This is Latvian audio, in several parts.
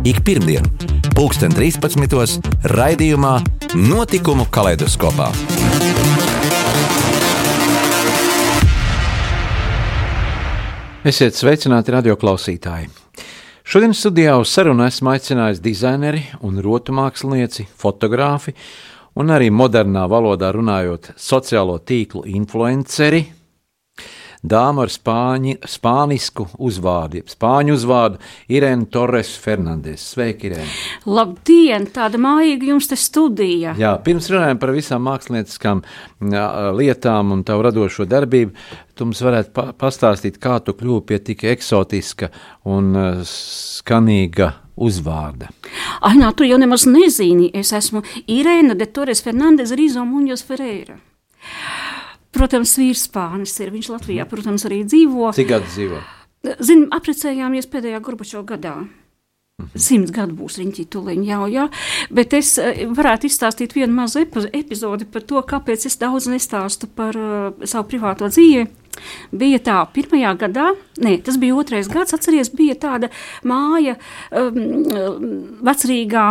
Ik pirmdienu, pulksten 13. raidījumā Notikumu kaleidoskopā. Esiet sveicināti radioklausītāji! Šodien studijā uz sarunu esmu aicinājis dizaineri un rotu mākslinieci, fotografi un arī modernā valodā runājot sociālo tīklu influenceri dāma ar spāņi, spānisku uzvārdu, spāņu uzvārdu Irēna Torres Fernandes. Sveiki, Irēna! Labdien, tāda mājīga jums te studija! Jā, pirms runājam par visām mākslinieckām lietām un tavu radošo darbību, tu mums varētu pa pastāstīt, kā tu kļuvi pie tik eksotiska un skanīga uzvārda. Ai, nā, tu jau nemaz nezini, es esmu Irēna de Torres Fernandes Rizo Muņos Ferreira. Protams, vīrs spānis ir. Viņš Latvijā, protams, arī dzīvo. Cik gadu dzīvo? Zin, aprecējāmies pēdējā Gorbačova gadā. Simts gadu būs viņa tituliņa, jā, jā. Bet es eh, varētu izstāstīt vienu mazu epizodi par to, kāpēc es daudz nestāstu par uh, savu privāto dzīvi. Bija tā, pirmajā gadā, ne, tas bija otrais gads, atceries, bija tāda māja um, vecrīgā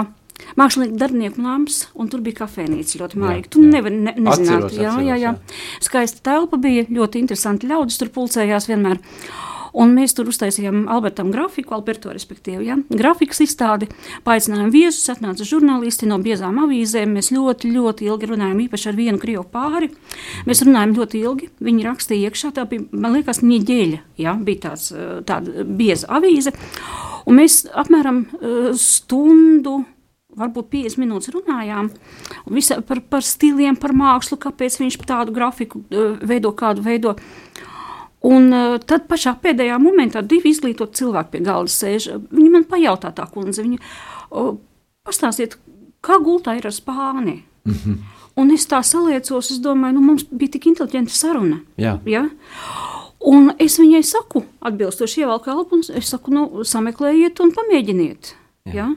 mākslinieku darbinieku nams, un tur bija kafejnīca ļoti maiga. Tu nevari ne, nezināt, atceros, jā, jā, jā. Skaista telpa bija, ļoti interesanti ļaudis tur pulcējās vienmēr. Un mēs tur uztaisījām Albertam grafiku, Alberto respektīvi, ja? grafikas izstādi, paaicinājām viesus, atnāca žurnālisti no biezām avīzēm, mēs ļoti, ļoti ilgi runājām, īpaši ar vienu krievu pāri. Mēs runājām ļoti ilgi, viņi rakstīja iekšā, tā bija, man liekas, ņieģeļa, ja? bija tāds, tāda bieza avīze, un mēs apmēram stundu varbūt 50 minūtes runājām visa, par, par stiliem, par mākslu, kāpēc viņš tādu grafiku uh, veido, kādu veido. Un uh, tad pašā pēdējā momentā divi izglītoti cilvēki pie galda sēž. Viņi man pajautā tā kundze, viņa pastāstiet, kā gultā ir ar spāni. Mm -hmm. Un es tā saliecos, es domāju, nu mums bija tik inteliģenta saruna. Jā. Ja? Un es viņai saku, atbilstoši ievalku elpu, un es saku, nu, sameklējiet un pamēģiniet. Jā. Ja?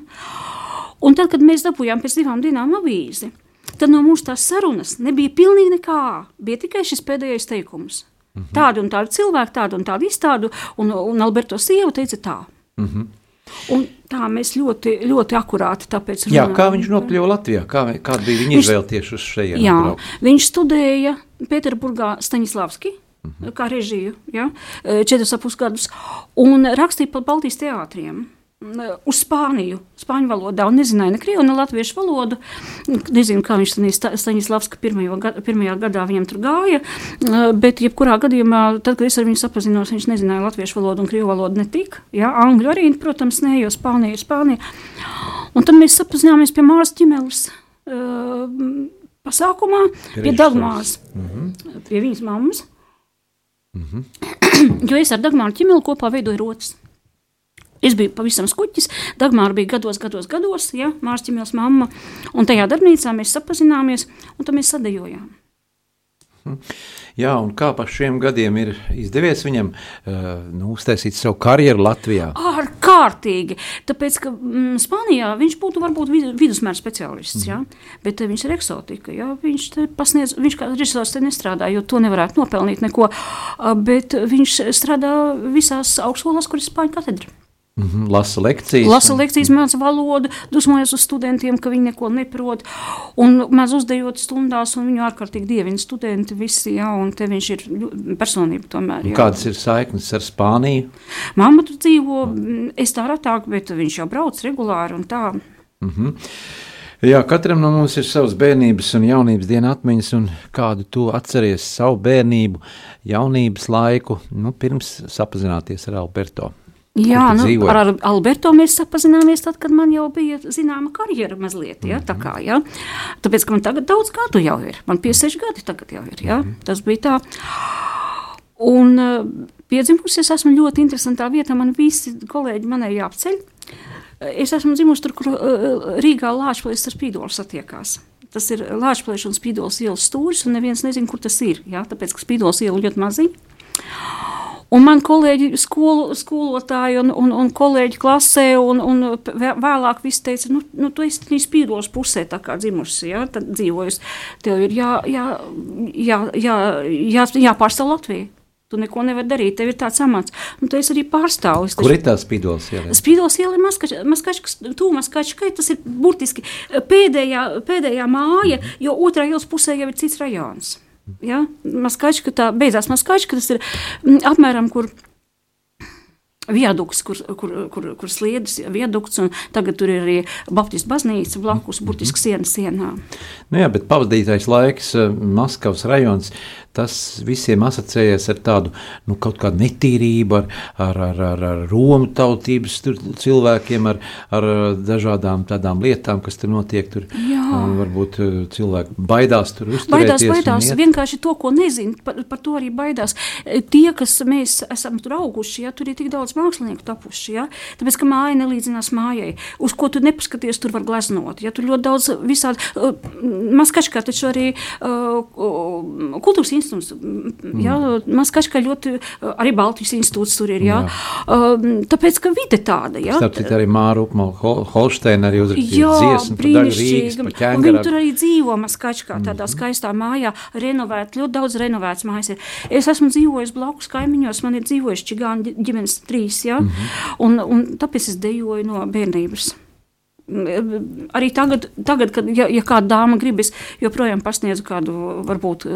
Un tad, kad mēs dabūjām pēc divām dienām avīzi, tad no mūsu tās sarunas nebija pilnīgi nekā. Bija tikai šis pēdējais teikums. Mm -hmm. Tādu un tādu cilvēku, tādu un tādu izstādu, un, un Alberto sieva teica tā. Mm -hmm. Un tā mēs ļoti, ļoti akurāti tāpēc runājam. Jā, kā viņš nokļuva Latvijā? Kā, kāda bija viņa izvēle tieši uz šejienu? Jā, braukt? viņš studēja Pēterburgā Staņislavski. Mm -hmm. Kā režiju, ja, četrus ap pusgadus, un rakstīja par Baltijas teātriem uz Spāniju, spāņu valodā, un nezināja ne krievu, ne latviešu valodu. Nezinu, kā viņš Staņislavska pirmajā, pirmajā gadā viņam tur gāja, bet jebkurā gadījumā, tad, kad es ar viņu sapazinos, viņš nezināja latviešu valodu un krievu valodu netik. Jā, angļu arī, protams, ne, jo Spānija ir Spānija. Un tad mēs sapazinājāmies pie Māras ķimeles uh, pasākumā, pie Dagmāras, mm -hmm. pie viņas mammas. Mm -hmm. jo es ar Dagmāru ķimeli kopā veidoju rotas. Es biju pavisam skuķis, Dagmāra bija gados, gados, gados, ja, Mārķis mamma, un tajā darbnīcā mēs sapazināmies, un tad mēs sadejojām. Jā, un kā pa šiem gadiem ir izdevies viņam uh, nu, uztaisīt savu karjeru Latvijā? Ārkārtīgi. Tāpēc, ka mm, Spānijā viņš būtu varbūt vidusmēra speciālists, mm. jā, bet uh, viņš ir eksotika. Jā, viņš pasniedz, viņš kā režisors te nestrādā, jo to nevarētu nopelnīt neko, bet viņš strādā visās augstskolās, kur ir Spāņu katedra. Mm -hmm, lasa lekcijas. Lasa lekcijas, māca valodu, dusmojas uz studentiem, ka viņi neko neprot. Un mēs uzdejot stundās, un viņu ārkārtīgi dievina studenti visi, jā, un te viņš ir personība tomēr. Jā. Kādas ir saiknes ar Spāniju? Mamma tur dzīvo, es tā ratāk, bet viņš jau brauc regulāri un tā. Mm -hmm. Jā, katram no mums ir savas bērnības un jaunības dienas atmiņas, un kādu tu atceries savu bērnību, jaunības laiku, nu, pirms sapazināties ar Alberto. Jā, nu, ar, ar Alberto mēs sapazināmies tad, kad man jau bija zināma karjera mazliet, ja, mm -hmm. tā kā, ja. Tāpēc, ka man tagad daudz gadu jau ir, man 56 gadi tagad jau ir, ja, mm -hmm. tas bija tā. Un uh, piedzimusi es esmu ļoti interesantā vietā, man visi kolēģi manai jāapceļ. Es esmu dzimusi tur, kur Rīgā Lāčplēs ar Spīdolu satiekās. Tas ir Lāčplēš un Spīdols ielas stūris, un neviens nezin, kur tas ir, jā, tāpēc, ka Spīdols iela ļoti maziņa. Un man kolēģi, skolu, skolotāji un, un, un kolēģi klasē, un, un vēlāk viss teica, nu, nu tu esi spīdošs pusē, tā kā dzimusi, ja, tad dzīvojusi. Tev ir jā, jā, jā, jā, jā, jāpārstāv Latviju. Tu neko nevari darīt, tev ir tāds amats. Un tu esi arī pārstāvis. Kur ir tā spīdols iela? Spīdols iela ir maskačkas, tūmas kačkai, tas ir burtiski pēdējā, pēdējā māja, jo otrā ielas pusē jau ir cits rajons. Ja? Maskačka tā beidzās maskačka, tas ir mm, apmēram, kur viadukts, kur, kur, kur, kur sliedas viadukts, un tagad tur ir arī Baptistu baznīca blakus, burtiski siena sienā. Nu jā, bet pavadītais laiks eh, Maskavas rajons tas visiem asociējas ar tādu nu, kaut kādu netīrību, ar, ar, ar, ar, ar romu tautības cilvēkiem, ar, ar dažādām tādām lietām, kas tur notiek. Tur, varbūt eh, cilvēki baidās tur uzturēties. Baidās, baidās. vienkārši to, ko nezinu, par, par to arī baidās. Eh, tie, kas mēs esam tur auguši, ja tur ir tik daudz mākslinieku tapuši, ja, tāpēc, ka māja nelīdzinās mājai, uz ko tu nepaskaties, tur var gleznot. Ja, tur ļoti daudz visādi, uh, maskačkā taču arī uh, kultūras institūts. Jā, mm. Maskačka ļoti, arī Baltijas institūts tur ir. Jā. Jā. Uh, tāpēc, ka vide tāda. Jā. Starp citu arī Māra Upmala Hol Holšteina arī uzrakstīja dziesmu par daļu Rīgas, par ķēngara. Viņi tur arī dzīvo Maskačkā, tādā mm. skaistā mājā, renovēt, ļoti daudz renovēts mājas ir. Es esmu dzīvojis blakus kaimiņos, man ir dzīvojuši čigāni ģimenes trīs, jā, mm -hmm. un, un tāpēc es dejoju no bērnības arī tagad, tagad kad ja, ja kāda dāma grib, es joprojām pasniedzu kādu, varbūt,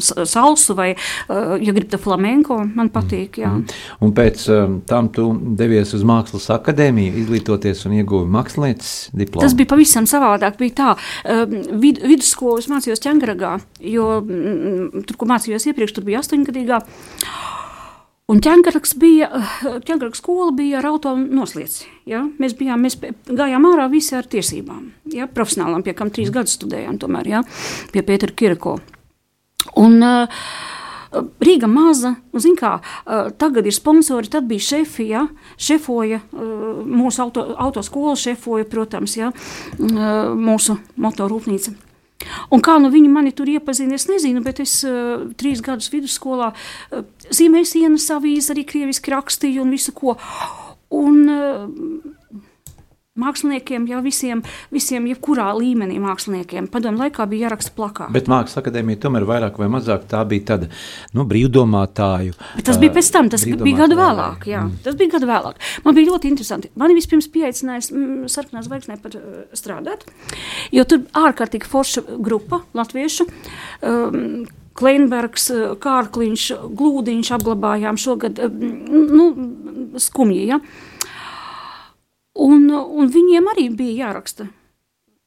salsu vai, ja grib tā flamenko, man patīk. Jā. Mm. Un pēc tam tu devies uz mākslas akadēmiju, izglītoties un ieguvi mākslinieces diplomu. Tas bija pavisam savādāk. Bija tā, vid, vidusskolas mācījos Ķengaragā, jo tur, kur mācījos iepriekš, tur bija astoņgadīgā. Un ķēngaraks bija, ķēngaraks skola bija ar auto noslēdzi. Ja? Mēs, bijām, mēs gājām ārā visi ar tiesībām, ja? profesionālām, pie kam trīs gadus studējām tomēr, ja? pie Pētera Kirko. Un uh, Rīga maza, zin kā, uh, tagad ir sponsori, tad bija šefi, ja? šefoja, uh, mūsu auto, autoskola šefoja, protams, ja? uh, mūsu motorūpnīca. Un kā nu viņi mani tur iepazina, es nezinu, bet es uh, trīs gadus vidusskolā uh, zīmēju sienas avīzi, arī krieviski rakstīju un visu ko. Un, uh, Māksliniekiem, jau visiem, visiem, jebkurā līmenī māksliniekiem, padomu laikā bija jāraksta plakāti. Bet Mākslas akadēmija tomēr vairāk vai mazāk tā bija tāda nu, brīvdomātāju. Bet tas bija pēc tam, tas bija gadu vēlāk. Jā, mm. Tas bija gadu vēlāk. Man bija ļoti interesanti. Mani vispirms pieaicinājis mm, sarkanā zvaigznē par uh, strādāt, jo tur ārkārtīgi forša grupa latviešu. Um, Kleinbergs, Kārkliņš, Glūdiņš apglabājām šogad, nu, skumji, ja. Un, un viņiem arī bija jāraksta.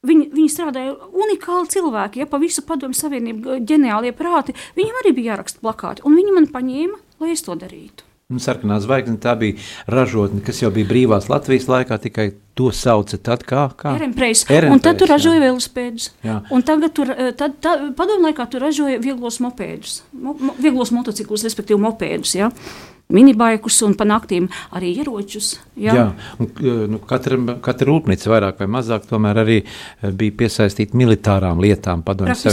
Viņi, viņi strādāja unikāli cilvēki, ja pa visu padomu savienību ģeniālie prāti. Viņiem arī bija jāraksta plakāti, un viņi man paņēma, lai es to darītu. Un sarkanā zvaigzne tā bija ražotne, kas jau bija brīvās Latvijas laikā, tikai to sauca tad kā? kā? Erempreis. Erempreis. Un tad tu ražoja velospēdus. Un tagad tur, eh, tad, tad, padomu laikā tu ražoja vieglos mopēdus, mo, mo, vieglos motociklus, respektīvi mopēdus, ja minibaikus un pa naktīm arī ieročus. Jā, jā un, nu, katra, katra rūpnīca vairāk vai mazāk tomēr arī eh, bija piesaistīta militārām lietām.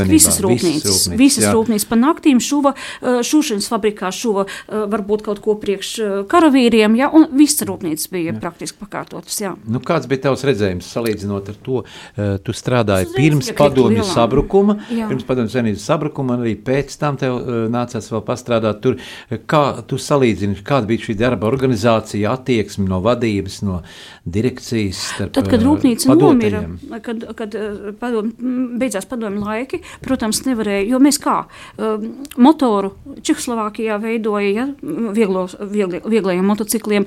Visas rūpnīcas, visas, visas rūpnīcas pa naktīm šuva, eh, šūšanas fabrikā šuva varbūt kaut ko priekš karavīriem, jā, un visas rūpnīcas bija jā. praktiski pakārtotas. Jā. Nu, kāds bija tavs redzējums salīdzinot ar to? Tu strādāji pirms padomju sabrukuma, jā. pirms padomju sabrukuma, un arī pēc tam tev nācās vēl pastrādāt tur. Kā tu salīdzini? Salīdzini, kāda bija šī darba organizācija, attieksme no vadības, no direkcijas. Starp, Tad, kad rūpnīca nomira, kad, kad padom, beidzās padomju laiki, protams, nevarēja, jo mēs kā motoru Čehoslovākijā veidoja, ja, vieglo, viegli, vieglajiem motocikliem,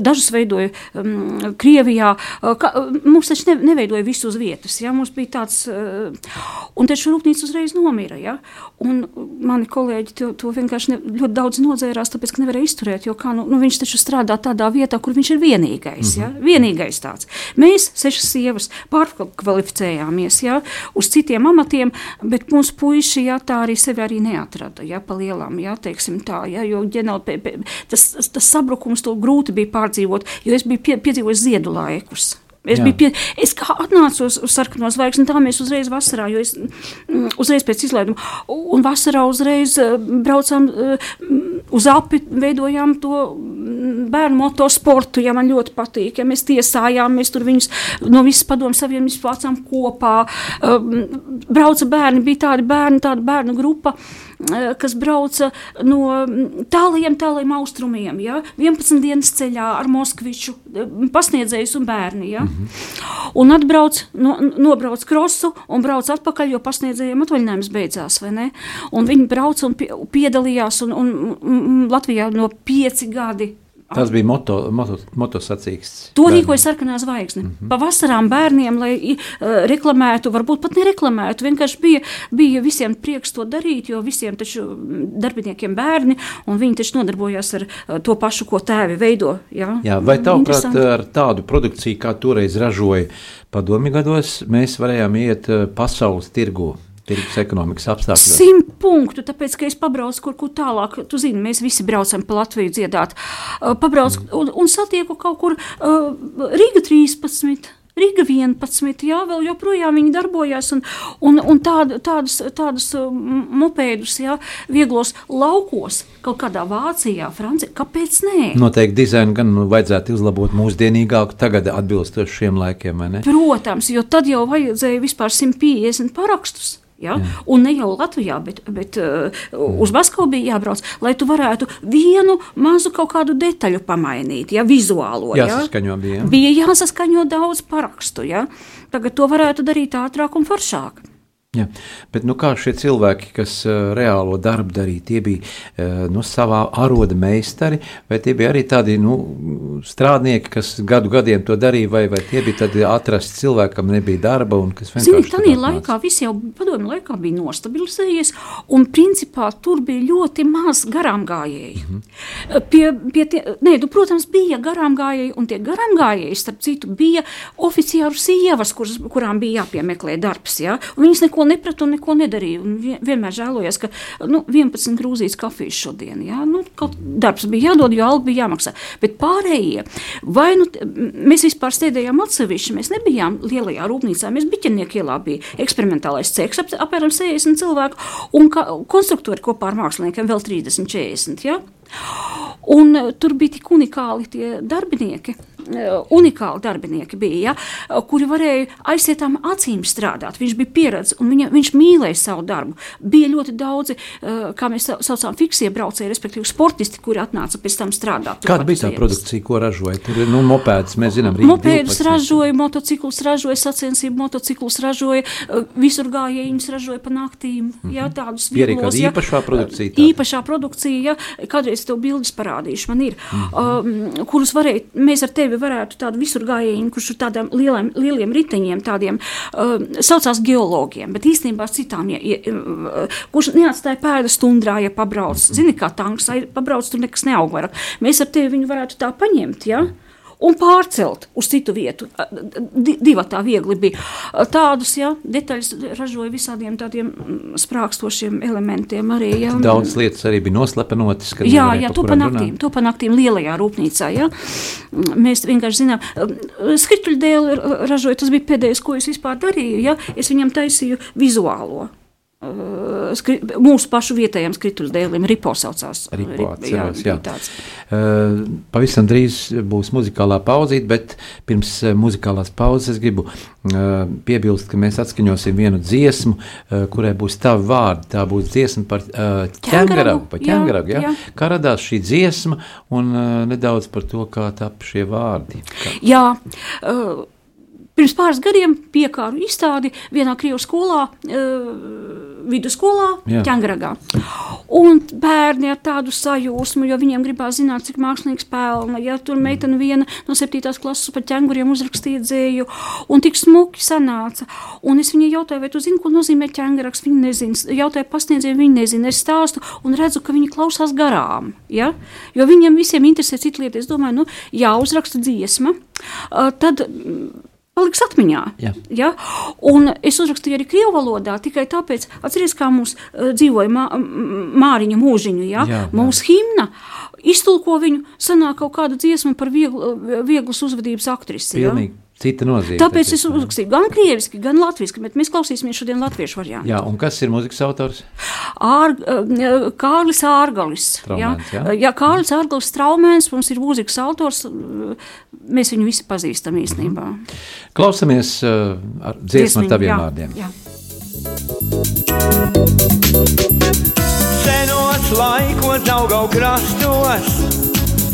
dažus veidoja um, Krievijā, ka, mums taču ne, neveidoja visu uz vietas, ja, mums bija tāds, un taču rūpnīca uzreiz nomira, ja, un mani kolēģi to, to vienkārši ne, ļoti daudz nodzērās, tāpēc, ka nevarēja nevarēja izturēt, jo kā, nu, nu, viņš taču strādā tādā vietā, kur viņš ir vienīgais. Ja? Vienīgais tāds. Mēs, sešas sievas, pārkvalificējāmies ja? uz citiem amatiem, bet mūsu puiši ja, tā arī sevi arī neatrada. Ja? Pa lielām, ja? teiksim tā, ja? jo ģenerāli tas, tas sabrukums to grūti bija pārdzīvot, jo es biju pie, piedzīvojis ziedu laikus. Es, pie, es atnācu uz, uz sarkano zvaigzni, tā mēs uzreiz vasarā, jo es mm, uzreiz pēc izlaiduma, un vasarā uzreiz eh, braucām eh, uz api, veidojām to mm, bērnu motosportu, ja man ļoti patīk, ja mēs tiesājām, mēs tur viņus no visas padomu savienības vācām kopā, eh, brauca bērni, bija tādi bērni, tāda bērnu grupa, kas brauca no tāliem, tāliem austrumiem, ja? 11 dienas ceļā ar Moskviču, pasniedzējus un bērni. Ja? Mm -hmm. Un atbrauc, no, nobrauc krosu un brauc atpakaļ, jo pasniedzējiem atvaļinājums beidzās. Viņi brauca un piedalījās, un, un, un Latvijā no pieci gadi Tas bija moto, moto, motosacīks. To rīkoja sarkanā zvaigzne. Mm -hmm. Pavasarām bērniem, lai uh, reklamētu, varbūt pat nereklamētu. Vienkārši bija, bija visiem prieks to darīt, jo visiem taču darbiniekiem bērni, un viņi taču nodarbojās ar uh, to pašu, ko tēvi veido. Jā, jā vai tavuprāt ar tādu produkciju, kā toreiz ražoja padomi gados, mēs varējām iet uh, pasaules tirgu? Tirgus ekonomikas apstākļos? Simt punktu, tāpēc, ka es pabraucu kur, kur tālāk. Tu zini, mēs visi braucam pa Latviju dziedāt. Pabraucu mm. un, un satieku kaut kur Rīga 13. Riga 11, jā, vēl joprojām viņi darbojās, un, un, un tād, tādus, tādus mopēdus, jā, vieglos laukos, kaut kādā Vācijā, Francijā, kāpēc nē? Noteikti dizainu gan nu, vajadzētu uzlabot mūsdienīgāku, tagad atbilstoši šiem laikiem, vai ne? Protams, jo tad jau vajadzēja vispār 150 parakstus. Ja? Jā. Un ne jau Latvijā, bet, bet uh, uz Baskavu bija jābrauc, lai tu varētu vienu mazu kaut kādu detaļu pamainīt, ja vizuālo. Jāsaskaņo ja? bija. Bija jāsaskaņo daudz parakstu. Ja? Tagad to varētu darīt ātrāk un foršāk. Ja, bet nu, kā šie cilvēki, kas uh, reālo darbu darīja, tie bija uh, nu, savā aroda meistari, vai tie bija arī tādi nu, strādnieki, kas gadu gadiem to darīja, vai, vai tie bija tādi atrasti cilvēki, kam nebija darba un kas vienkārši. Zini, tādā laikā viss jau padomju laikā bija nostabilizējies, un principā tur bija ļoti maz garām gājēji. Mm -hmm. pie, pie tie, nē, tu, protams, bija garām gājēji, un tie garām gājēji, starp citu, bija oficiāru sievas, kuras, kurām bija jāpiemeklē darbs, ja? un viņas neko neko nepratu un neko nedarīju. Un vienmēr žēlojos, ka nu, 11 grūzīs kafijas šodien. Jā, nu, darbs bija jādod, jo alga bija jāmaksā. Bet pārējie, vai nu, mēs vispār stēdējām atsevišķi, mēs nebijām lielajā rūpnīcā, mēs biķernieku ielā bija eksperimentālais ceks, ap, apmēram 60 cilvēku, un konstruktori kopā ar māksliniekiem vēl 30, 40. Jā. Un tur bija tik unikāli tie darbinieki, unikāli darbinieki bija, ja, kuri varēja aizsietām acīm strādāt. Viņš bija pieredzējis un viņa, viņš mīlēja savu darbu. Bija ļoti daudzi, eh, kā mēs saucam, fiksie braucēji, respektīvi sportisti, kuri atnāca pēc tam strādāt. Kāda bija tā produkcija, ko ražoja? Tur ir nu, mopēdas, mēs zinām, Rīga Mopēdus 12. ražoja, motociklus ražoja, sacensību motociklus ražoja, eh, visur gājējiņus ražoja pa naktīm. Mm -hmm. ja, tādus arī kāda ja, īpašā produkcija. Tāda. Īpašā produkcija, ja, kādreiz tev bildes parādīšu, man ir, mm -hmm. um, kurus varēja, mēs ar tevi varētu tādu visur gājēju, kurš ir tādiem lieliem, lieliem riteņiem, tādiem uh, saucās geologiem, bet īstenībā citām, ja, ja, uh, kurš neatstāja pēdas tundrā, ja pabrauc, zini, kā tanks, pabrauc, tur nekas neaug vairāk. Mēs ar tevi viņu varētu tā paņemt, ja? Mm un pārcelt uz citu vietu. Divi tā viegli bija. Tādus ja, detaļas ražoja visādiem tādiem mm, sprākstošiem elementiem. Arī, ja. Daudz lietas arī bija noslepenotas. Jā, jā to panaktīm, to panaktīm lielajā rūpnīcā. Ja. Mēs vienkārši zinām, skrituļu dēli ražoja, tas bija pēdējais, ko es vispār darīju. Ja. Es viņam taisīju vizuālo. Uh, skri, mūsu pašu vietējiem skrituļdēliem Ripo saucās. Ripo atceros, jā, jā. Uh, pavisam drīz būs muzikālā pauzīte, bet pirms uh, muzikālās pauzes es gribu piebilst, ka mēs atskaņosim vienu dziesmu, kurai būs tavi vārdi. Tā būs dziesma par ķēngaragu, par ķēngaragu, jā, jā. Kā radās šī dziesma un nedaudz par to, kā tap šie vārdi. Kā... Jā, uh, Pirms pāris gadiem piekāru izstādi vienā Krievijas skolā, uh, vidusskolā, Ķēngragā. Un bērni ar tādu sajūsmu, jo viņiem gribās zināt, cik mākslinieks pelna. Ja tur meitene viena no septītās klases par ķēnguriem uzrakstīja dzēju, un tik smuki sanāca. Un es viņai jautāju, vai tu zini, ko nozīmē ķēnguraks? Viņa nezina. Jautāju pasniedzēju, viņa nezina. Es stāstu un redzu, ka viņi klausās garām. Ja? Jo viņiem visiem interesē citas lietas. Es domāju, nu, jāuzraksta dziesma. Uh, tad paliks atmiņā. Ja. Ja? Un es uzrakstīju arī krievu valodā, tikai tāpēc, atcerieties, kā mums uh, dzīvoja mā, Māriņa mūžiņu, ja? Jā, mūsu himna. Iztulko viņu, sanāk kaut kāda dziesma par vieglu, vieglas uzvedības aktrisi. Pilnīgi. Ja? Cita nozīme. Tāpēc es uzrakstīju gan krieviski, gan latviešu, bet mēs klausīsimies šodien latviešu variantu. Jā, un kas ir mūzikas autors? Ār, Kārlis Ārgalis. Traumēns, jā, jā? jā, Kārlis Ārgalis Traumēns, mums ir mūzikas autors, mēs viņu visi pazīstam īstenībā. Mm -hmm. Klausamies uh, ar dziesmu ar taviem jā, vārdiem. Jā. Senos laikos augau krastos,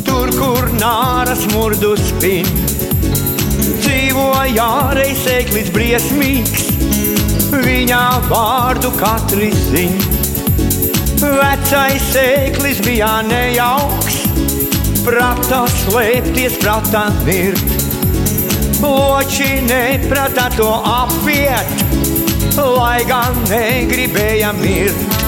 tur, kur nāras murdus spin dzīvoja reizeklis briesmīgs, viņa vārdu katrs zin. Vecais sēklis bija nejauks, prātā slēpties, prātā mirt. Loči neprata to apiet, lai gan negribēja mirt.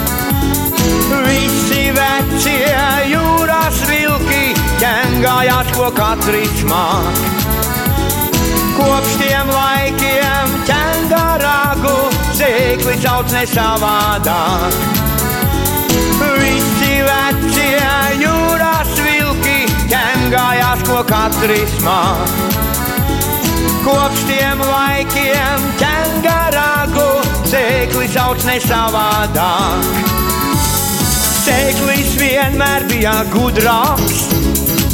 Visi vecie jūras vilki ķengājās, ko katrs māk. Kopš tiem laikiem ķēngaragu zīkli sauc nesavādāk. Visi vecie jūras vilki ķēngājās, ko katrs māk. Kopš tiem laikiem ķēngaragu zīkli sauc nesavādāk. Sēklis vienmēr bija gudrāks,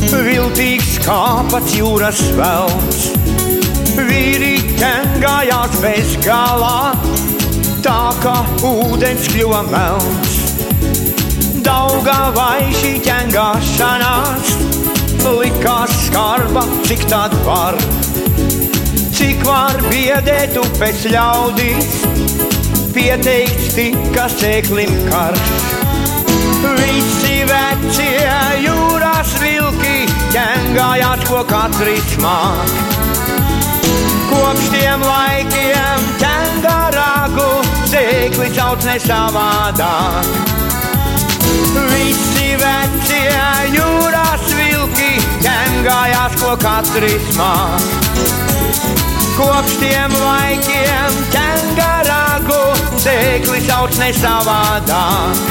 viltīgs kā pats jūras velns vīri ķengājās bez galā, tā kā ūdens kļuva melns. Dauga vai šī ķengāšanās likās skarba, cik tād var. Cik var biedēt upes ļaudīs, pieteikts tika sēklim karš. Visi vecie jūras vilki ķengājās, ko katrs māk. Kopš tiem laikiem ķēngaragu zīkli sauc nesavādāk. Visi vecie jūras vilki ķēngājās, ko katrs māk. Kopš tiem laikiem ķēngaragu zīkli sauc nesavādāk.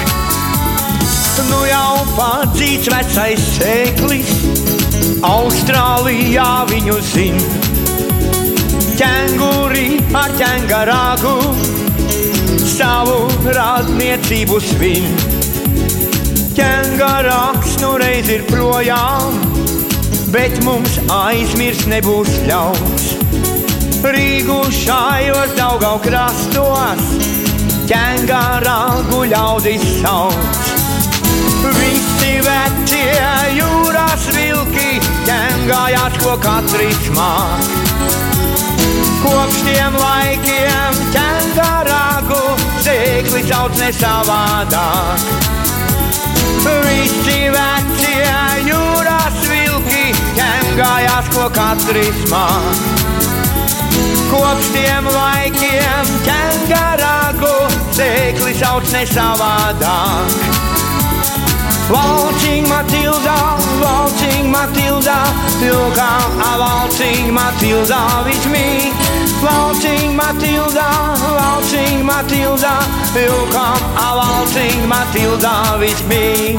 Nu jau padzīts vecais sēklis, Austrālijā viņu zina ķēnguri ar ķēngaragu savu radniecību svin. Ķēngaraks nu reiz ir projām, bet mums aizmirst nebūs ļauts. Rīgu šajos daugau krastos, ķēngaragu ļaudis sauc. Visi vecie jūras vilki ķēngājās, ko katrs māk. Kopš tiem laikiem ķēngaragu zīkli sauc nesavādāk. Visi vecie jūras vilki ķēngājās, ko katrs māk. Kopš tiem laikiem ķēngaragu zīkli sauc nesavādāk. Waltzing Matilda, waltzing Matilda, you come a waltzing Matilda with me. Waltzing Matilda, waltzing Matilda, you come a waltzing Matilda with me.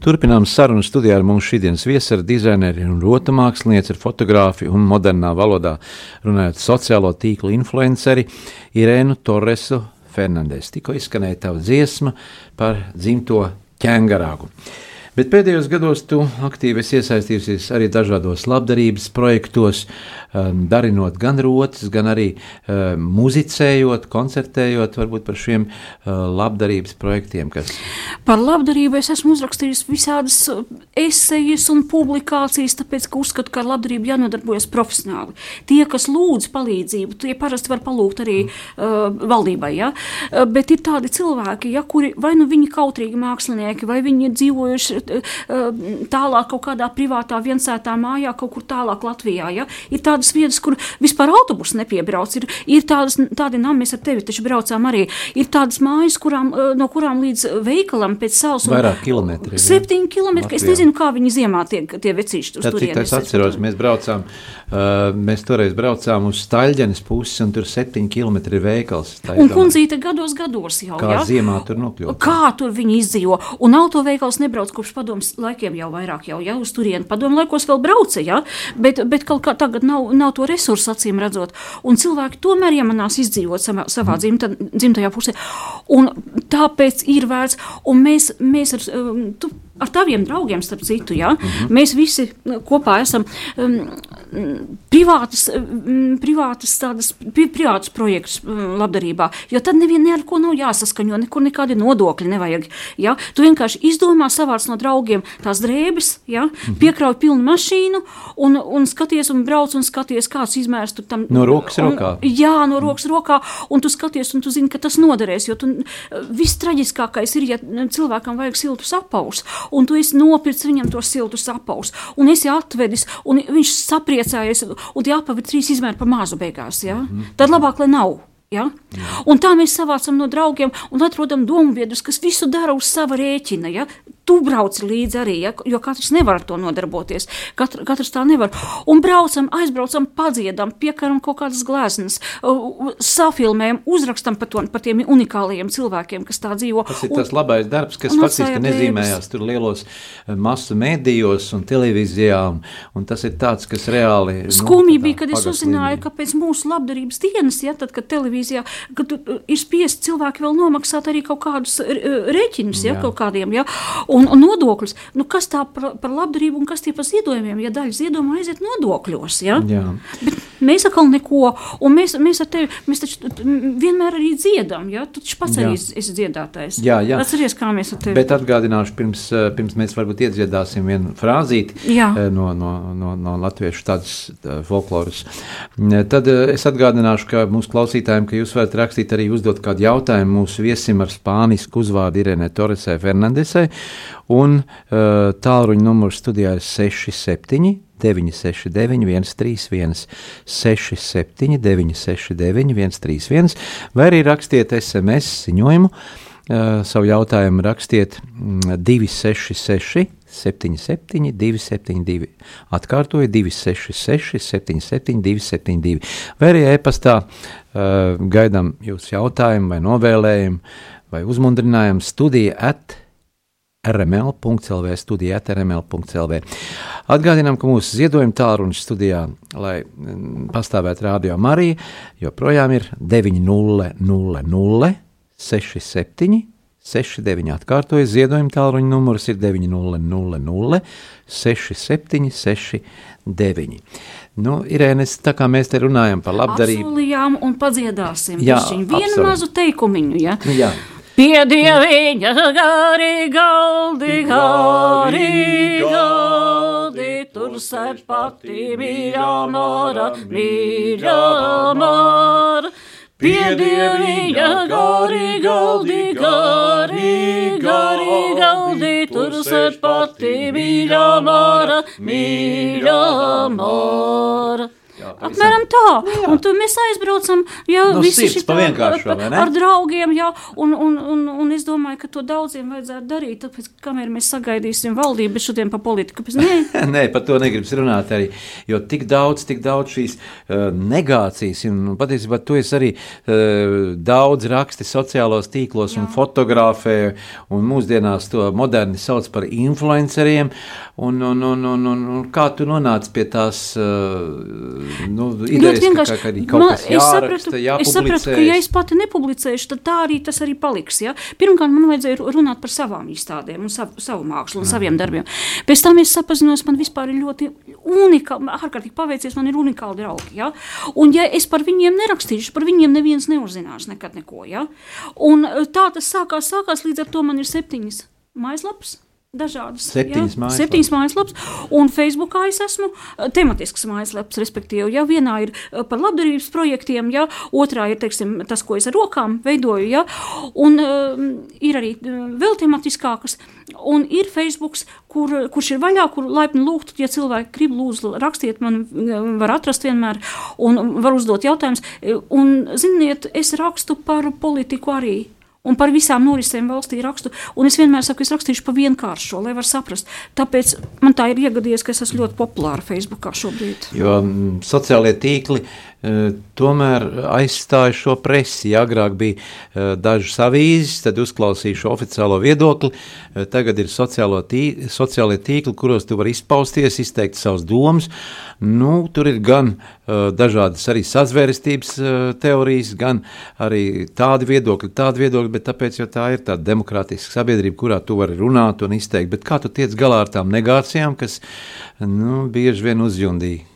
Turpinām sarunu studijā ar mums šodienas viesi ar dizaineri un rota mākslinieci, ar fotografi un modernā valodā runājot sociālo tīklu influenceri Irēnu Torresu Fernandes. Tikko izskanēja tava dziesma par dzimto ķēngarāgu. Bet pēdējos gados tu aktīvi iesaistījusies arī dažādos labdarības projektos, darinot gan rotas, gan arī um, muzicējot, koncertējot varbūt par šiem uh, labdarības projektiem. Kas... Par labdarību es esmu uzrakstījis visādas uh, esejas un publikācijas, tāpēc, ka uzskatu, ka ar labdarību jānodarbojas profesionāli. Tie, kas lūdz palīdzību, tie parasti var palūgt arī uh, valdībai, ja? Uh, bet ir tādi cilvēki, ja, kuri vai nu viņi kautrīgi mākslinieki, vai viņi dzīvojuši tālāk kaut kādā privātā viensētā mājā, kaut kur tālāk Latvijā. Ja? Ir tādas vietas, kur vispār autobus nepiebrauc, ir, ir tādas, tādi nami, mēs ar tevi taču braucām arī, ir tādas mājas, kurām, no kurām līdz veikalam pēc salas. Vairāk kilometri. Septiņi kilometri, es nezinu, kā viņi ziemā tie, tie vecīši uz turieni. Es atceros, mēs braucām, uh, mēs toreiz braucām uz Staļģenes pusi, un tur septiņi kilometri ir veikals. Un kundzīte gados gados jau, kā ja? ziemā tur nokļūt. Kā tur viņi izdzīvo, un autoveikals nebrauc kopš padomus laikiem jau vairāk, jau, ja uz turieni padomu laikos vēl brauca, ja? bet, bet kaut kā tagad nav, nav to resursu acīm redzot. Un cilvēki tomēr iemanās izdzīvot savā, savā dzimta, dzimtajā pusē. Un tāpēc ir vērts, un mēs, mēs ar, um, tu, ar taviem draugiem, starp citu, ja? mm -hmm. mēs visi nu, kopā esam um, privātas, um, privātas, tādas, pri, privātas projekts um, labdarībā, jo tad nevienam ar ko nav jāsaskaņo, nekur nekādi nodokļi nevajag. Ja? Tu vienkārši izdomā savāc no draugiem tās drēbes, ja? mm -hmm. piekrauj pilnu mašīnu un, un skaties un brauc un skaties, kāds izmērs tur tam. No rokas un, rokā. Jā, no rokas rokā, un tu skaties un tu zini, ka tas noderēs, jo tu, viss traģiskākais ir, ja cilvēkam vajag siltus apaus un tu esi nopircis viņam to siltu sapaus, un esi atvedis, un viņš sapriecājies, un tie apavi trīs izmēri pa mazu beigās. Ja? Mm -hmm. Tad labāk, lai nav. Ja? Jā. Un tā mēs savācam no draugiem un atrodam domu biedrus, kas visu dara uz sava rēķina. Ja? tu brauc līdzi arī, ja, jo katrs nevar ar to nodarboties. Katr, katrs tā nevar. Un braucam, aizbraucam, padziedam, piekaram kaut kādas gleznas, safilmējam, uzrakstam par, to, par tiem unikālajiem cilvēkiem, kas tā dzīvo. Tas ir un, tas labais darbs, kas faktiski nezīmējās tur lielos eh, masu mēdījos un televīzijā, un, un tas ir tāds, kas reāli. Nu, Skumji bija, kad es uzzināju, ka pēc mūsu labdarības dienas, ja tad, kad televīzijā, kad ir spiest cilvēki vēl nomaksāt arī kaut kādus rēķinus, ja, kaut kādiem, ja, un, un nodokļus. Nu, kas tā par, par labdarību un kas tie par ziedojumiem? Ja daļa ziedojuma aiziet nodokļos, ja? Jā. Bet mēs atkal neko, un mēs, mēs ar tevi, mēs taču vienmēr arī dziedam, ja? Tu taču pats jā. arī esi dziedātājs. Jā, jā. Atceries, kā mēs ar tevi. Bet atgādināšu, pirms, pirms mēs varbūt iedziedāsim vienu frāzīti jā. No, no, no, no latviešu tādas tā, folkloras. Tad es atgādināšu, ka mūsu klausītājiem, ka jūs varat rakstīt arī uzdot kādu jautājumu mūsu viesim ar spānisku uzvārdu Irene Torresē Fernandesai. Un uh, tālruņa numurs studijā ir 67. 969, 131, 67, 969, 131, vai arī rakstiet SMS ziņojumu. Uh, savu jautājumu rakstiet 266, 77, 272. Atkārtoju 266, 77, 272. Vai arī e-pastā gaidām jūsu jautājumu, vai novēlējumu, vai uzmundrinājumu studija at rml.clv, studijā rml.clv. Atgādinām, ka mūsu ziedojuma tālrunis studijā, lai mm, pastāvētu rādio Marija, joprojām ir 900 67 69. Atkārtoju, ziedojuma tālruņa numurs ir 900 67 69. Nu, Irēnes, tā kā mēs te runājam par labdarību. Apsolījām un padziedāsim. Jā, vienu mazu teikumiņu, ja? Jā. Pie dieviņa gari galdi, gari galdi, tur sēž pati mīļā mara, mīļā mara. Pie dieviņa gari galdi, gari, gari galdi, tur sēž pati mīļā mara, mīļā mara. Apmēram tā. Jā. Un tad mēs aizbraucam, jau no visi šī ar, ar draugiem, jā, un, un, un, un es domāju, ka to daudziem vajadzētu darīt, tāpēc, kamēr mēs sagaidīsim valdību, bet šodien pa politiku, pēc nē. nē, par to negribas runāt arī, jo tik daudz, tik daudz šīs uh, negācijas, un patiesībā tu esi arī uh, daudz raksti sociālos tīklos jā. un fotografē, un mūsdienās to moderni sauc par influenceriem, un, un, un, un, un, un kā tu nonāci pie tās uh, nu, Ļoti idejas, ka, vienkārši. ka, ka Man- es sapratu, jāraksta, es sapratu, ka ja es pati nepublicēšu, tad tā arī tas arī paliks. Ja? Pirmkārt, man vajadzēja runāt par savām izstādēm, un savu, savu mākslu un saviem darbiem. Pēc tam es sapazinos, man vispār ir ļoti unikāli, ārkārtīgi paveicies, man ir unikāli draugi. Ja? Un ja es par viņiem nerakstīšu, par viņiem neviens neuzzinās nekad neko. Ja? Un eh, tā tas sākās, sākās, līdz ar to man ir septiņas mājaslapas. Dažādas, Septiņas ja? mājaslapas. Mājaslapas, un Facebookā es esmu eh, tematisks mājaslaps, respektīvi, ja vienā ir eh, par labdarības projektiem, ja otrā ir, teiksim, tas, ko es ar rokām veidoju, ja, un um, ir arī uh, vēl tematiskākas, un ir Facebooks, kur, kurš ir vaļā, kur laipni lūgt, ja cilvēki grib lūdzu rakstiet, man uh, var atrast vienmēr, un var uzdot jautājumus, un, ziniet, es rakstu par politiku arī, un par visām norisēm valstī rakstu. Un es vienmēr saku, es rakstīšu pa vienkāršo, lai var saprast. Tāpēc man tā ir iegadījies, ka es esmu ļoti populāra Facebookā šobrīd. Jo mm, sociālie tīkli tomēr aizstāja šo presi. Agrāk bija e, dažas avīzes, tad uzklausīja šo oficiālo viedokli. E, tagad ir tī, sociālie tīkli, kuros tu vari izpausties, izteikt savas domas. Nu, tur ir gan dažādas arī sazvērestības teorijas, gan arī tādi viedokļi, tādi viedokļi, bet tāpēc, jo tā ir tāda demokrātiska sabiedrība, kurā tu vari runāt un izteikt. Bet kā tu tiec galā ar tām negācijām, kas nu, bieži vien uzjundīja?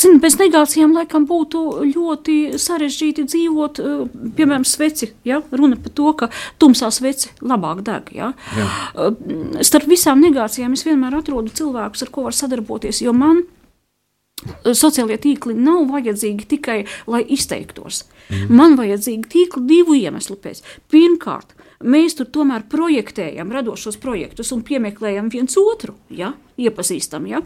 Zini, bez negācijām laikam būtu ļoti sarežģīti dzīvot, eh, piemēram, sveci. Ja? Runa par to, ka tumsā sveci labāk deg. Ja? Jā. Eh, Starp visām negācijām es vienmēr atrodu cilvēkus, ar ko var sadarboties, jo man eh, sociālie tīkli nav vajadzīgi tikai, lai izteiktos. Mm. Man vajadzīgi tīkli divu iemeslu pēc. Pirmkārt, mēs tur tomēr projektējam radošos projektus un piemeklējam viens otru, ja? iepazīstam. Ja?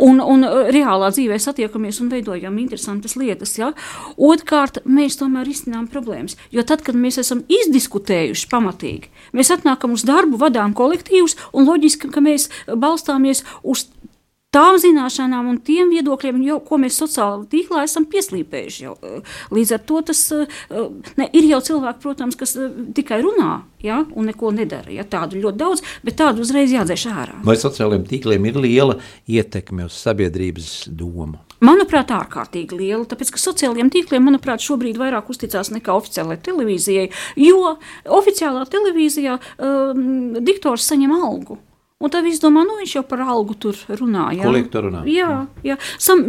Un, un uh, reālā dzīvē satiekamies un veidojam interesantas lietas. Ja? Otrkārt, mēs tomēr izcinām problēmas. Jo tad, kad mēs esam izdiskutējuši pamatīgi, mēs atnākam uz darbu, vadām kolektīvus un loģiski, ka mēs balstāmies uz tām zināšanām un tiem viedokļiem, jau, ko mēs sociālajā tīklā esam pieslīpējuši. Jau. Līdz ar to tas eh, ne, ir jau cilvēki, protams, kas tikai runā ja, un neko nedara. Ja, tādu ļoti daudz, bet tādu uzreiz jādzēš ārā. Vai sociālajiem tīkliem ir liela ietekme uz sabiedrības domu? Manuprāt, ārkārtīgi liela, tāpēc ka sociālajiem tīkliem, manuprāt, šobrīd vairāk uzticās nekā oficiālajai televīzijai, jo oficiālā televīzijā um, diktors saņem algu. Un tad viss domā, nu viņš jau par algu tur runā. Jā, tur runāt? Jā, jā. Sam,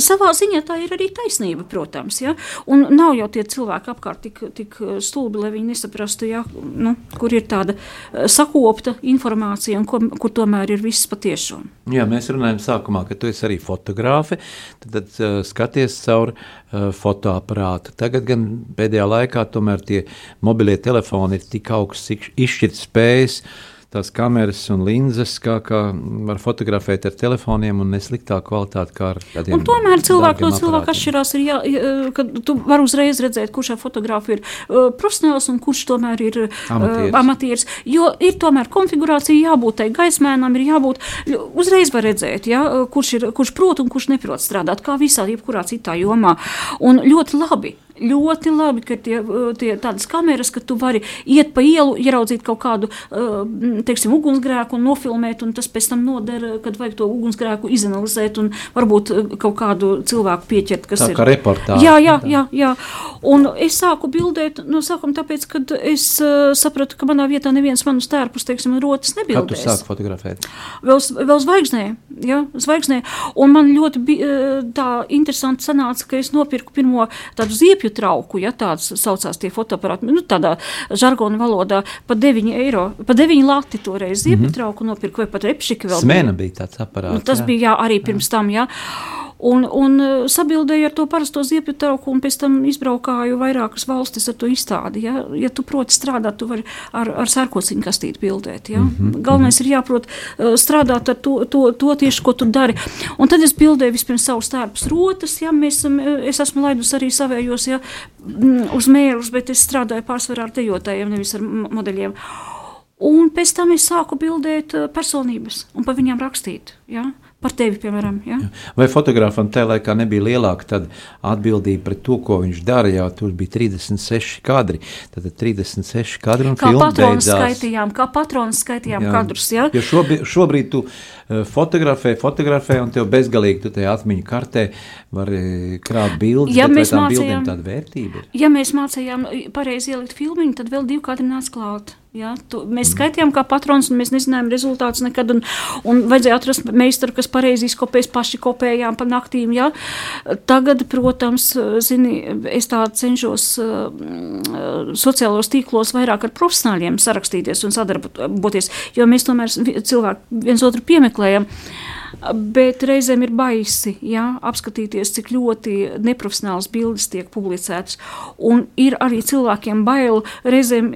savā ziņā tā ir arī taisnība, protams. Ja? Un nav jau tie cilvēki apkārt tik, tik stulbi, lai viņi nesaprastu, ja? nu, kur ir tāda eh, sakopta informācija un ko, kur tomēr ir viss patiešām. Jā, mēs runājam sākumā, ka tu esi arī fotogrāfe, tad, tad uh, skaties caur uh, fotoaparātu. Tagad gan pēdējā laikā tomēr tie mobilie telefoni ir tik augsts ik- izšķirt spējas, tās kameras un linzes, kā, kā var fotografēt ar telefoniem un nesliktā kvalitāte kā ar tādiem Un tomēr cilvēki no cilvēka atšķirās. Ir jā, ka tu vari uzreiz redzēt, kurš ar fotogrāfu ir uh, profesionāls un kurš tomēr ir uh, Amatieris. amatieris. Jo ir tomēr konfigurācija jābūt tai gaismēnam, ir jābūt uzreiz var redzēt, ja, kurš, ir, kurš prot un kurš neprot strādāt, kā visā, jebkurā citā jomā. Un ļoti labi. Ļoti labi, ka tie, tie tādas kameras, ka tu vari iet pa ielu, ieraudzīt kaut kādu, uh, teiksim, ugunsgrēku un nofilmēt, un tas pēc tam noder, kad vajag to ugunsgrēku izanalizēt un varbūt uh, kaut kādu cilvēku pieķert, kas Tā ir. kā reportāža. Jā, jā, jā, jā. Un es sāku bildēt no sākuma tāpēc, kad es uh, sapratu, ka manā vietā neviens manus tērpus, teiksim, rotas Kad tu sāki fotografēt? Vēl, vēl zvaigznē, ja, zvaigznē. Un man ļoti bija tā interesanti sanāca, ka es nopirku pirmo tādu ziepju trauku, ja tāds saucās tie fotoaparāti, nu tādā žargona valodā, pa 9 eiro, pa 9 lati toreiz ziepju mm -hmm. trauku nopirku, vai pat repšika vēl. Smēna bija tāds aparāts. Nu, tas jā. bija jā, arī pirms tam. Jā. Un, un eh, sabildēju ar to parasto ziepju trauku, un pēc tam izbraukāju vairākas valstis ar to izstādi. Ja, ja tu proti strādāt, tu vari ar, ar sērkociņu kastīti bildēt. Ja. Mm -hmm. Galvenais ir jāprot eh, strādāt ar to, to, to tieši, ko tu dari. Un tad es bildēju vispirms savus tērpus rotas, ja mēs, eh, es esmu laidus arī savējos ja, uz mērus, bet es strādāju pārsvarā ar dejotājiem, nevis ar modeļiem. Un pēc tam es sāku bildēt personības un par viņām rakstīt. Ja? Par tevi, piemēram. Ja? Vai fotogrāfam tajā laikā nebija lielāka tad atbildība pret to, ko viņš dara? Jā, tur bija 36 kadri. Tad 36 kadri un Kā filma patrons beidzās. skaitījām, kā patrons skaitījām Jā. kadrus. Ja? Jo šobrīd, šobrīd tu fotografē, fotografē, un tev bezgalīgi tu tajā atmiņu kartē vari krāt bildes, Ja mēs mācījām- tāda vērtība ir? Ja mēs mācījām pareizi ielikt filmu, tad vēl divi kadri nāca klāt. Ja, tu, mēs skaitījām, kā patrons, un mēs nezinājām rezultātus nekad. Un, un vajadzēja atrast meistaru, kas pareizi izkopēs, paši kopējām pa naktīm. Ja. Tagad, protams, zini, es tā cenšos uh, sociālos tīklos vairāk ar profesionāļiem sarakstīties un sadarboties, jo mēs tomēr cilvēku viens otru piemeklējam. Bet reizēm ir baisi ja, apskatīties, cik ļoti neprofesionāls bildes tiek publicētas. Un ir arī cilvēkiem bail reizēm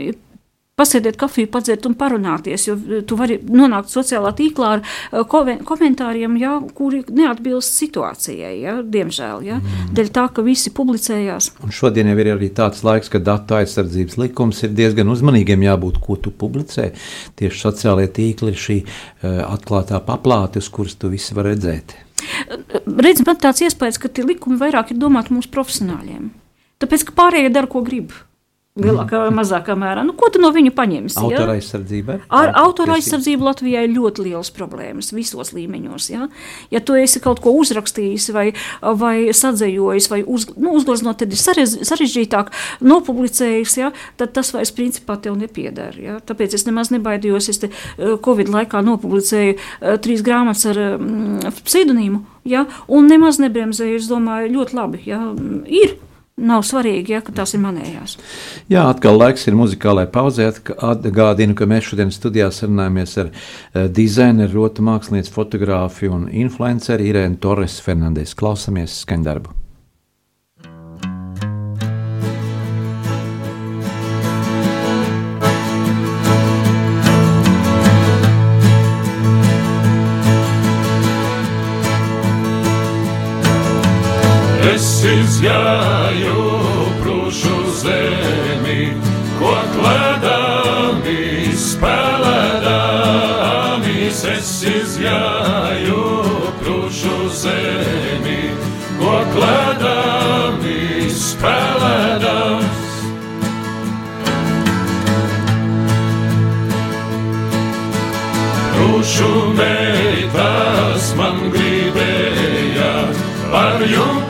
pasēdēt kafiju, padzert un parunāties, jo tu vari nonākt sociālā tīklā ar eh, komentāriem, ja, kuri neatbilst situācijai, ja, diemžēl. Ja, dēļ tā, ka visi publicējās. Un šodien jau ir arī tāds laiks, ka datu aizsardzības likums ir diezgan uzmanīgiem jābūt, ko tu publicē. Tieši sociālajie tīkli ir šī uh, atklātā paplāte, uz kuras tu visi var redzēt. Redz, man tāds iespējas, ka tie likumi vairāk ir domāti mums profesionāļiem. Tāpēc, ka pārējie dara, ko grib. Lielākā vai mazākā mērā. Nu, ko tu no viņa paņemsi? ja? Autora aizsardzība. Ar autora aizsardzību Latvijā ir ļoti liels problēmas visos līmeņos. Ja, ja tu esi kaut ko uzrakstījis, vai, vai sadzējojis, vai uz, nu, uzgleznot, tad ir sarežģītāk nopublicējis, ja, tad tas vairs principā tev nepiedara. Ja. Tāpēc es nemaz nebaidījos. Es te, eh, Covid laikā nopublicēju eh, trīs grāmatas ar mm, pseidonīmu, ja, un nemaz nebremzēju. Es domāju, ļoti labi. Ja, mm, ir. Nav svarīgi, ja, ka tās ir manējās. Jā, atkal laiks ir muzikālai pauzē. Atgādinu, ka mēs šodien studijā sarunājamies ar uh, dizaineru, rotu mākslinieci, fotogrāfu un influenceru Irēnu Torres Fernandes. Klausamies skaņdarbu. Es izgāju prūšu par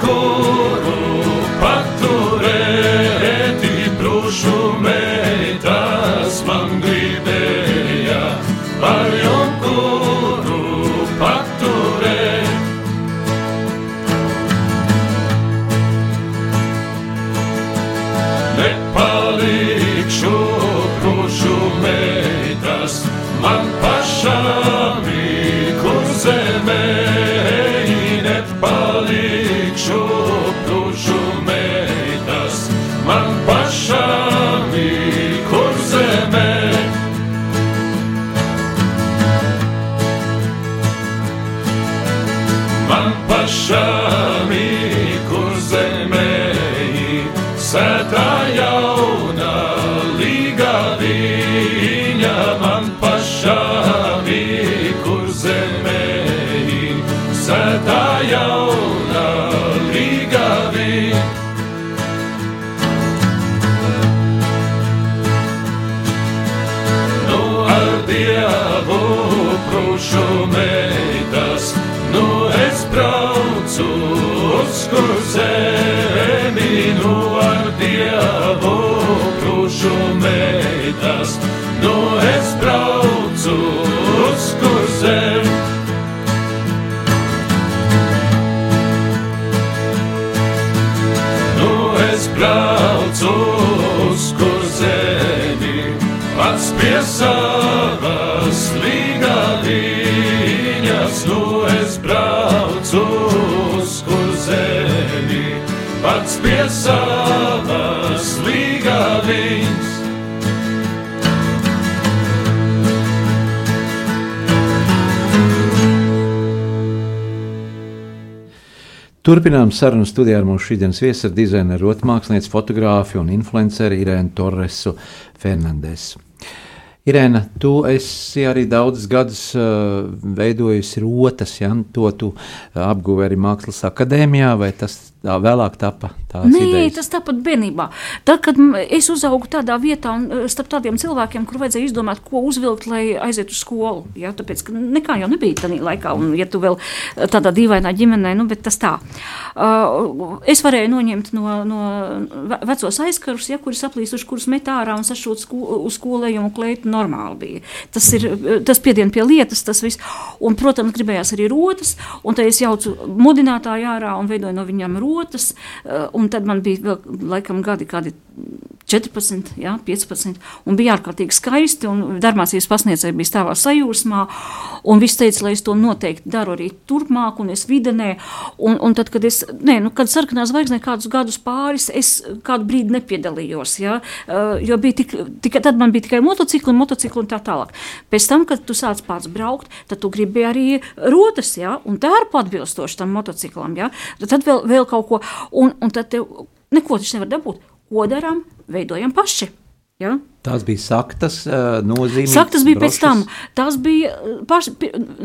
prūšu meitas, nu es braucu uz kur zemi. Nu es braucu uz kur zemi, pats pie savas līga viņas. Nu es braucu uz kur zemi, pats pie savas Turpinām sarunu studijā ar mūsu šīsdienas viesu, dizaineru, mākslinieci, fotogrāfu un influenceru Irēnu Torresu Fernandesu. Irēna, tu esi arī daudzus gadus uh, veidojusi rotas, ja to tu uh, apguvi arī Mākslas akadēmijā, vai tas tā vēlāk tapa Nē, idejas? tas tāpat bērnībā. Tad, kad es uzaugu tādā vietā, un eh, starp tādiem cilvēkiem, kur vajadzēja izdomāt, ko uzvilkt, lai aizietu uz skolu. Ja? Tāpēc, ka nekā jau nebija tajā laikā, un ja tu vēl eh, tādā dīvainā ģimenē, nu, bet tas tā. Uh, es varēju noņemt no, no ve- vecos aizkarus, ja, kuri saplīsuši, kurus met ārā un sašūt sko, uz skolējumu kleitu normāli bija. Tas ir, tas piedien pie lietas, tas viss. Un, protams, gribējās arī rotas, un tad es jaucu mudinātāju ārā un veidoju no viņām rotas, uh, un tad man bija vēl laikam gadi kādi 14, jā, 15, un bija ārkārtīgi skaisti, un darbmācības pasniedzēja bija stāvā sajūsmā, un viss teica, lai es to noteikti daru arī turpmāk, un es videnē, un, un tad, kad es, nē, nu, kad sarkanā zvaigznē kādus gadus pāris, es kādu brīdi nepiedalījos, jā, uh, jo bija tik, tik, tad man bija tikai motocikli, motocikli un tā tālāk. Pēc tam, kad tu sāc pats braukt, tad tu gribi arī rotas, jā, un tērpu atbilstoši tam motociklam, jā, tad vēl, vēl kaut ko, un, un tad tev neko taču nevar dabūt. Ko darām? Veidojam paši. Ja? Tās bija saktas uh, nozīmes. Saka, tas bija pēc brošas. tam. Tas bija uh, paši,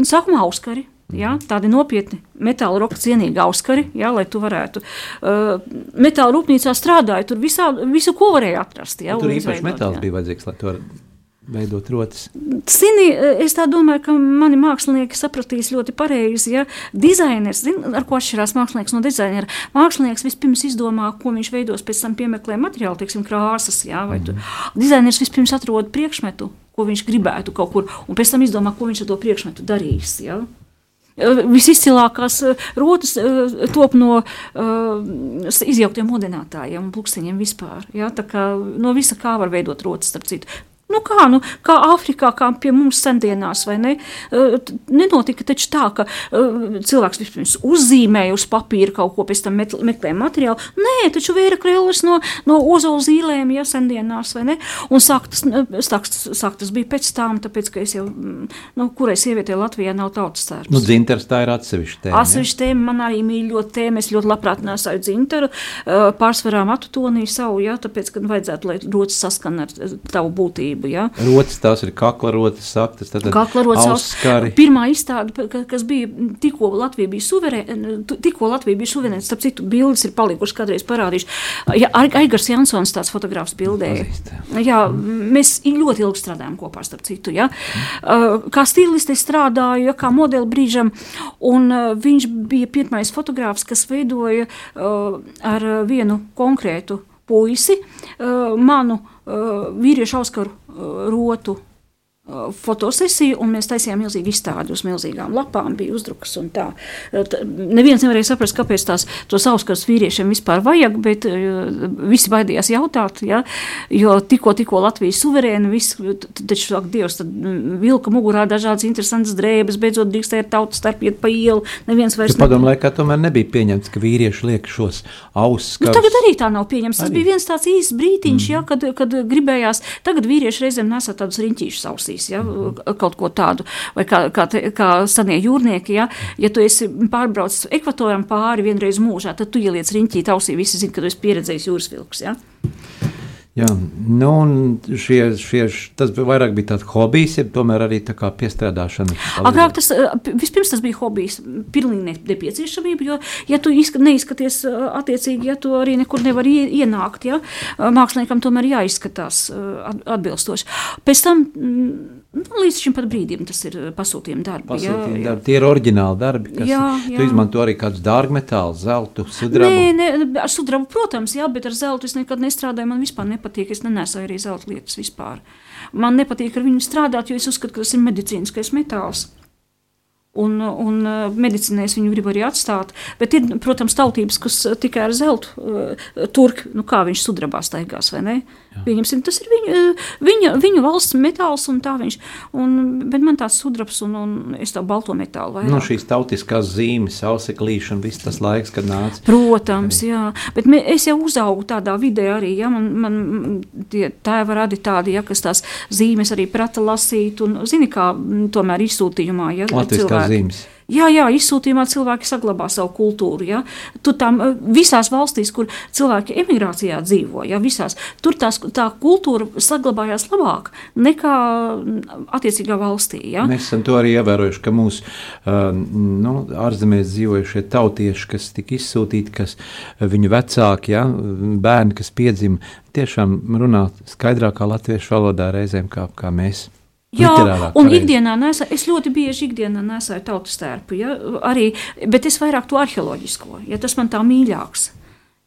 sākumā auskari. Ja, tādi nopietni metāla roka cienīgi auskari, ja, lai tu varētu. Uh, metāla rūpnīcā strādāja, tur visā, visu, ko varēja atrast. Ja, Tur īpaši metāls jā. bija vajadzīgs, lai to varētu veidot rotas. Zini, es tā domāju, ka mani mākslinieki sapratīs ļoti pareizi. Ja dizainers, zin, ar ko atšķirās mākslinieks no dizainera, mākslinieks vispirms izdomā, ko viņš veidos, pēc tam piemeklē materiālu, teiksim, krāsas. Ja, vai tu- Dizainers vispirms atrod priekšmetu, ko viņš gribētu kaut kur, un pēc tam izdomā, ko viņš ar to priekšmetu darīs. Ja. Eh, Visizcilākās eh, rotas eh, top no uh, izjauktiem modinātājiem un plakstiņiem vispār. Ja? No visa kā var veidot rotas, starp citu. Nu kā, nu, kā Āfrikā, kā pie mums sendienās, vai ne? Nenotika taču tā, ka cilvēks vispirms uzzīmēja uz papīra kaut ko, pēc tam meklēja materiālu. Nē, taču vēra krēlis no, no ozola zīlēm, ja sendienās, vai ne? Un sāk tas, sāk, sāk tas bija pēc tam, tāpēc, ka es jau, mm, nu, kurai sievietē Latvijā nav tautas tērps. Nu, dzinters tā ir atsevišķa tēma. ja? Atsevišķi tēma man arī mīļot tēma. Es ļoti labprāt nesāju dzintaru, uh, pārsvarā matu tonī savu, jā, tāpēc, ka vajadzētu, lai rotas saskan ar tavu būtību, jā. Rotas tās ir kakla rotas, saktas, tad Kaklarots auskari. Pirmā izstāde, kas bija tikko Latvija bija suverēna, tikko Latvija bija suverēna, starp citu, bildes ir palikušas kādreiz parādījuši. Ja, Ai- Aigars Jansons tāds fotogrāfs bildēja. Jā, mēs ļoti ilgi strādājām kopā, starp citu. Ja? Uh, Kā stilists es strādāju, ja, kā modeli brīžam, un uh, viņš bija pirmais fotogrāfs, kas veidoja uh, ar vienu konkrētu puisi manu vīriešu auskaru rotu fotosesiju, un mēs taisījām milzīgu izstādi uz milzīgām lapām, bija uzdrukas un tā. T- Neviens nevarēja saprast, kāpēc tās tos auskars vīriešiem vispār vajag, bet uh, visi baidījās jautāt, ja? jo tikko, tikko Latvija suverēna, viss, taču, ak, Dievs, tad mm, vilka mugurā dažādas interesantas drēbes, beidzot drīkstēja tautas starp iet pa ielu, neviens vairs padomu laikā tomēr nebija pieņemts, ka vīrieši liek šos ausis. Nu, tagad arī tā nav pieņemts. Tas Arī. bija viens tāds īsts brīdiņš, mm. ja, kad, kad gribējās. Tagad vīrieši reizēm nesa tādus riņķīšus ausīs, ja, kaut ko tādu, vai kā, kā, te, kā senie jūrnieki. Ja, ja tu esi pārbraucis ekvatoram pāri vienreiz mūžā, tad tu ieliec riņķīt ausī. Visi zina, ka tu esi pieredzējis jūras vilks. Ja. Jā, nu, šie, šie, tas bija vairāk bija tāds hobijs, ja tomēr arī tā kā piestrādāšana. Agrāk tas eh, vispirms tas bija hobijs, pilnīgi ne- nepieciešamība, jo, ja tu izska, neizskaties eh, attiecīgi, ja tu arī nekur nevar ie, ienākt, ja, eh, māksliniekam tomēr jāizskatās at- atbilstoši. Pēc tam, mm, nu, līdz šim pat brīdim tas ir eh, pasūtījuma darbi. Pasūtījumi darbi. Tie ir oriģināli darbi, kas Jā, jā. izmanto arī kādus dārgmetālus, zeltu, sudrabu. Nē, nē, ar sudrabu, protams, jā, bet ar zeltu es nekad nestrādāju. Man vispār nepatīk. Es nenesu arī zelta lietas vispār. Man nepatīk ar viņu strādāt, jo es uzskatu, ka tas ir medicīniskais metāls. Un, un uh, medicīnā es viņu gribu arī atstāt. Bet ir, protams, tautības, kas uh, tikai ar zeltu uh, turk, nu kā viņš sudrabā staigās, vai ne? Pieņemsim, tas ir viņa, viņa, viņa valsts metāls un tā viņš. Un, bet man tāds sudrabs un, un es tā balto metālu vairāk. Nu, šīs tautiskās zīmes, auseklīšana, viss tas laiks, kad nāca. Protams, jā, bet mē, es jau uzaugu tādā vidē arī. Ja, man, man tie tēva radi tādi, ja, kas tās zīmes arī prata lasīt un zini, kā tomēr izsūtījumā. Ja, Latviskās cilvēki- nozīmes. Jā, jā, izsūtījumā cilvēki saglabā savu kultūru. Ja? Tur tam eh, visās valstīs, kur cilvēki emigrācijā dzīvo, ja? visās, tur tās, tā kultūra saglabājās labāk nekā mm, attiecīgā valstī. Ja? Mēs esam to arī ievērojuši, ka mūsu uh, nu, ārzemēs dzīvojušie tautieši, kas tika izsūtīti, kas viņu vecāki, ja? bērni, kas piedzima, tiešām runā skaidrākā latviešu valodā reizēm kā, kā mēs. Jā, un pareizi. ikdienā nesāju, es ļoti bieži ikdienā nesāju tautas tērpu, ja, arī, bet es vairāk to arheoloģisko, ja tas man tā mīļāks.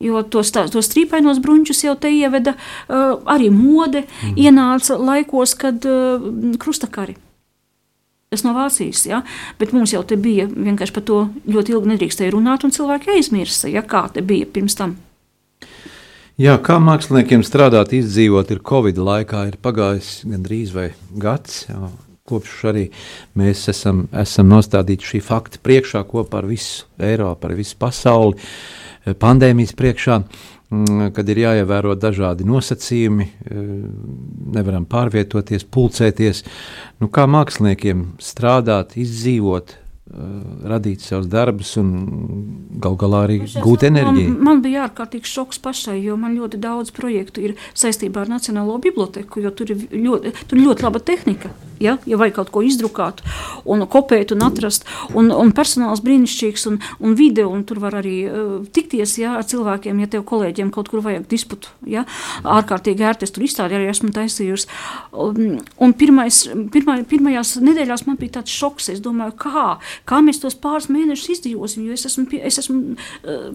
Jo tos, tā, tos strīpainos bruņķus jau te ieveda uh, arī mode, mm. ienāca laikos, kad uh, krustakari. Tas no Vācijas, ja? bet mums jau te bija vienkārši par to ļoti ilgi nedrīkstēja runāt, un cilvēki aizmirsa, ja kā te bija pirms tam. Jā, kā māksliniekiem strādāt, izdzīvot, ir Covid laikā, ir pagājis gandrīz vai gads. Jā, kopš arī mēs esam, esam nostādīti šī fakta priekšā kopā ar visu Eiropu, ar visu pasauli, eh, pandēmijas priekšā, mm, kad ir jāievēro dažādi nosacījumi, eh, nevaram pārvietoties, pulcēties. Nu, kā māksliniekiem strādāt, izdzīvot, radīt savus darbus un gal galā arī gūt enerģiju. Man, man bija ārkārtīgi šoks pašai, jo man ļoti daudz projektu ir saistībā ar Nacionālo biblioteku, jo tur ir ļoti, tur ir ļoti laba tehnika. Ja, ja vajag kaut ko izdrukāt, un kopēt, un atrast, un, un personāls brīnišķīgs, un, un video, un tur var arī uh, tikties ja, ar cilvēkiem, ja tev kolēģiem kaut kur vajag disputu. Ja, ārkārtīgi ērti es tur izstādi arī esmu taisījusi. Un, un pirmais, pirmā, pirmajās nedēļās man bija tāds šoks, es domāju, kā, kā mēs tos pāris mēnešus izdzīvosim. Jo es esmu, es esmu uh,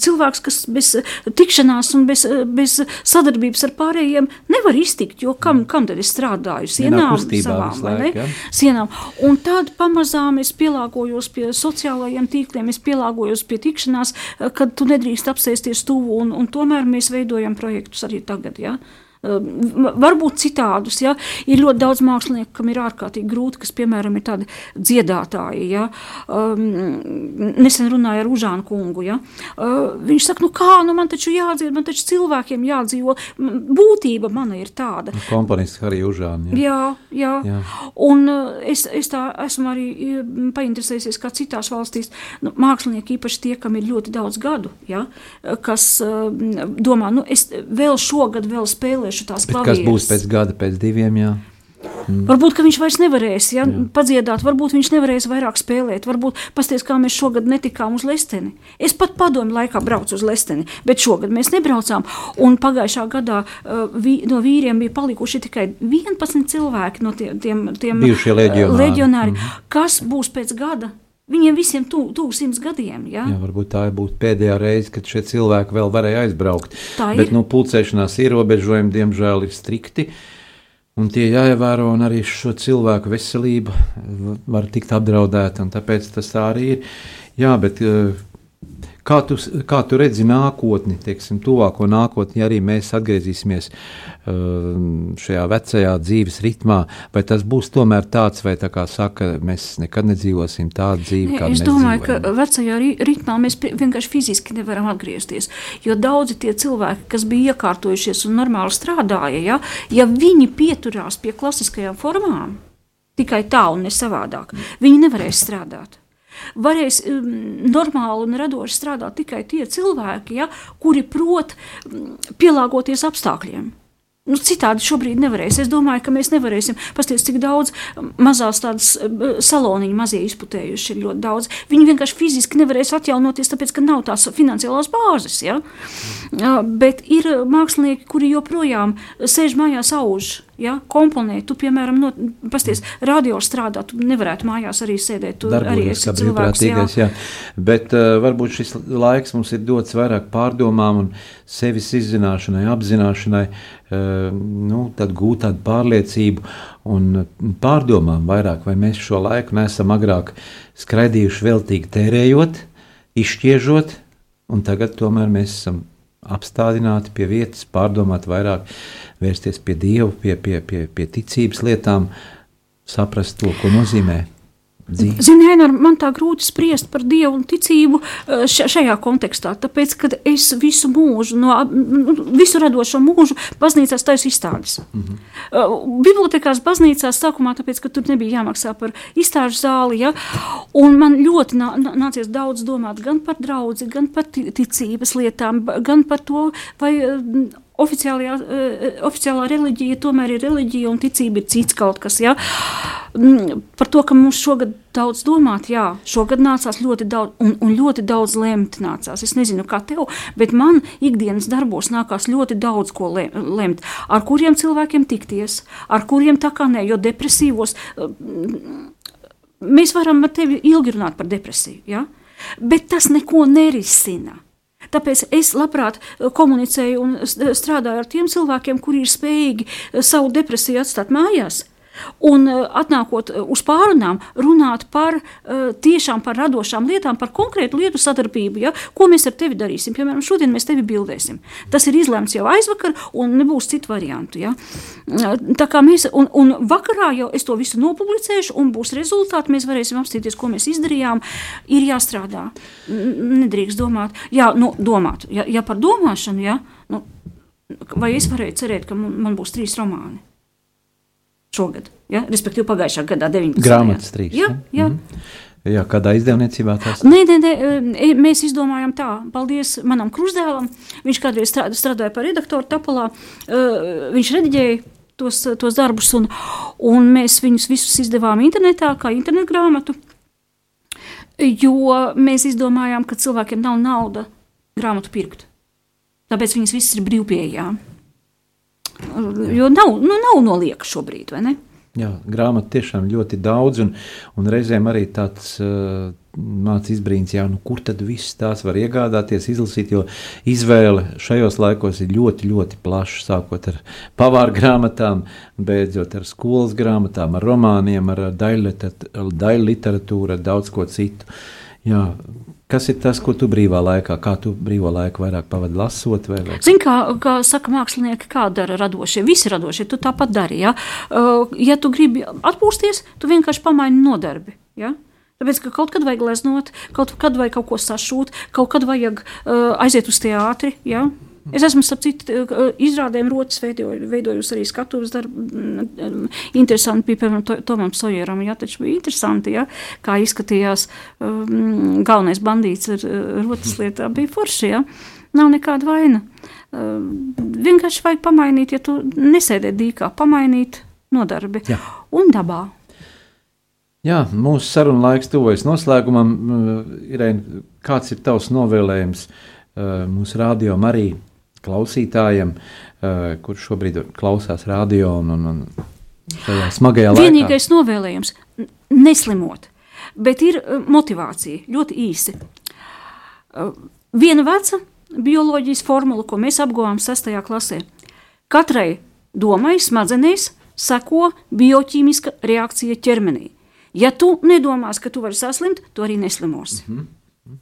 cilvēks, kas bez tikšanās un bez, bez sadarbības ar pārējiem nevar iztikt. Jo kam, kam tad es strādāju? Sienām, savām, laik, ja? sienām. Un tad pamazām es pielāgojos pie sociālajiem tīkliem, es pielāgojos pie tikšanās, kad tu nedrīkst apsēsties tuvu. Un, un tomēr mēs veidojam projektus arī tagad. Ja? Ehm, varbūt citādus. Ja? Ir ļoti daudz mākslinieku, kam ir ārkārtīgi grūti, kas, piemēram, ir tādi dziedātāji. Ja? Um, nesen runāju ar Užānu kungu. Ja? Uh, viņš saka, nu kā, nu man taču jādzied, man taču cilvēkiem jādzīvo. Būtība mana ir tāda. Nu, komponists arī Užāna. Ja? Jā, jā. jā. Un uh, es, es tā esmu arī painteresējusies, kā citās valstīs nu, mākslinieki, īpaši tie, kam ir ļoti daudz gadu, ja? kas domā, nu es vēl šogad vēl spēlēju spēlēšu tās klavieres. Kas būs pēc gada, pēc diviem? Jā? Mm. Varbūt viņš vairs nevarēs ja, Jā. padziedāt, varbūt viņš nevarēs vairāk spēlēt. Varbūt pasties, kā mēs šogad netikām uz Lesteni. Es pat padomju laikā braucu uz Lesteni, bet šogad mēs nebraucām. Un pagājušā gadā uh, vi, no vīriem bija palikuši tikai 11 cilvēki no tiem, tiem, tiem bijušie leģionāri, uh, leģionāri mm. kas būs pēc gada. Viņiem visiem tuvu tu, simts gadiem. Ja? Jā, varbūt tā būtu pēdējā reize, kad šie cilvēki vēl varēja aizbraukt. Tā ir. Bet nu, pulcēšanās ierobežojumi, diemžēl, ir strikti. Un tie jāievēro, un arī šo cilvēku veselība var tikt apdraudēta. Tāpēc tas tā arī ir. Jā, bet uh, Kā tu, kā tu redzi nākotni, teiksim, tuvāko nākotni, ja arī mēs atgriezīsimies uh, šajā vecajā dzīves ritmā, vai tas būs tomēr tāds, vai tā kā saka, mēs nekad nedzīvosim tādu dzīvi, mēs dzīvojam? Es domāju, ka vecajā ritmā mēs vienkārši fiziski nevaram atgriezties, jo daudzi tie cilvēki, kas bija iekārtojušies un normāli strādāja, ja, ja viņi pieturās pie klasiskajām formām, tikai tā un ne savādāk, viņi nevarēs strādāt varēs um, normāli un radoši strādāt tikai tie cilvēki, ja, kuri prot um, pielāgoties apstākļiem. Nu, citādi šobrīd nevarēs. Es domāju, ka mēs nevarēsim. Pasties, cik daudz um, mazās tādas uh, saloniņu mazie izputējuši ir ļoti daudz. Viņi vienkārši fiziski nevarēs atjaunoties, tāpēc, ka nav tās finansiālās bāzes. Ja? Uh, bet ir mākslinieki, kuri joprojām sēž mājās auž ja, komponēt. Tu, piemēram, no, pasties, radio strādā, tu nevarētu mājās arī sēdēt. Tu Darbojas, arī esi cilvēks, jā. jā. Bet uh, varbūt šis laiks mums ir dots vairāk pārdomām un sevis izzināšanai, apzināšanai, uh, nu, tad gūt tādu pārliecību un pārdomām vairāk, vai mēs šo laiku neesam agrāk skraidījuši veltīgi tērējot, izšķiežot, un tagad tomēr mēs esam apstādināti pie vietas, pārdomāt vairāk, vērsties pie Dieva, pie, pie, pie, pie ticības lietām, saprast to, ko nozīmē dzīve? Ziniet, man tā grūti spriest par dievu un ticību eh, šajā kontekstā, tāpēc, ka es visu mūžu, no visu radošo mūžu, baznīcās taisu izstādes. Mm -hmm. Bibliotekās, baznīcās sākumā, tāpēc, ka tur nebija jāmaksā par izstāžu zāli, ja, un man ļoti nā, nācies daudz domāt gan par draudzi, gan par ticības lietām, gan par to, vai oficiālā, uh, oficiālā reliģija tomēr ir reliģija un ticība ir cits kaut kas. Ja? Mm, par to, ka mums šogad daudz domāt, jā, šogad nācās ļoti daudz, un, un ļoti daudz lemt nācās. Es nezinu, kā tev, bet man ikdienas darbos nākās ļoti daudz ko lemt. Ar kuriem cilvēkiem tikties, ar kuriem tā kā nē, jo depresīvos. Mēs varam ar tevi ilgi runāt par depresiju, ja? bet tas neko nerisina. Tāpēc es labprāt eh, komunicēju un strādāju ar tiem cilvēkiem, kuri ir spējīgi eh, savu depresiju atstāt mājās. Un eh, atnākot eh, uz pārunām, runāt par eh, tiešām par radošām lietām, par konkrētu lietu sadarbību. Ja? Ko mēs ar tevi darīsim? Piemēram, šodien mēs tevi bildēsim. Tas ir izlemts jau aizvakar, un nebūs citu variantu. Ja? Tā kā mēs, un, un vakarā jau es to visu nopublicēšu, un būs rezultāti, mēs varēsim apstīties, ko mēs izdarījām. Ir jāstrādā. Nedrīkst domāt, jā, nu, domāt. Ja, ja par domāšanu, ja, nu, vai es varēju cerēt, ka man, būs trīs romāni? Šogad, ja? respektīvi pagājušā gadā, 19. Grāmatas trīs. Jā, jā. Mm -hmm. Jā, kādā izdevniecībā tas ir? Nē, nē, nē, e, mēs izdomājām tā. Paldies manam krustdēlam. Viņš kādreiz strādāja par redaktoru Tapolā. E, viņš rediģēja tos, tos darbus, un, un mēs viņus visus izdevām internetā, kā internetu grāmatu. Jo mēs izdomājām, ka cilvēkiem nav nauda grāmatu pirkt. Tāpēc viņas visas ir brīvpieejām. Jo nav, nu, nav nolieka šobrīd, vai ne? Jā, grāmatu tiešām ļoti daudz, un, un reizēm arī tāds uh, mācīs izbrīns, jā, nu, kur tad viss tās var iegādāties, izlasīt, jo izvēle šajos laikos ir ļoti, ļoti plaša, sākot ar pavāru grāmatām, beidzot ar skolas grāmatām, ar romāniem, ar daļu literatūru, ar daudz ko citu. Jā, Kas ir tas, ko tu brīvā laikā, kā tu brīvā laiku vairāk pavadi lasot? Vai, vai? Zini, kā, kā saka mākslinieki, kā dara radošie, visi radošie, tu tāpat dari. Ja, uh, ja tu gribi atpūsties, tu vienkārši pamaini nodarbi. Ja? Tāpēc, ka kaut kad vajag leznot, kaut kad vajag kaut ko sašūt, kaut kad vajag uh, aiziet uz teātri. Ja? Es esmu, starp citu, eh, izrādēm rotas veidoju, veidojusi arī skatuves darbu. Mm, interesanti bija, piemēram, Tomam Sojeram, jā, taču bija interesanti, jā, kā izskatījās um, galvenais bandīts ar rotas lietā, bija forši, jā. Nav nekāda vaina. Um, vienkārši vajag pamainīt, ja tu nesēdē dīkā, pamainīt nodarbi jā. un dabā. Jā, mūsu sarunu laiks tuvojas noslēgumam. Irēna, kāds ir tavs novēlējums mūsu radio Mariju? Klausītājiem, uh, kurš šobrīd klausās radio un, un, un šajā smagajā laikā. Vienīgais novēlējums - neslimot, bet ir uh, motivācija ļoti īsi. Uh, viena veca bioloģijas formula, ko mēs apguvām sestajā klasē. Katrai domai smadzenēs seko bioķīmiska reakcija ķermenī. Ja tu nedomās, ka tu vari saslimt, tu arī neslimosi. Mm -hmm.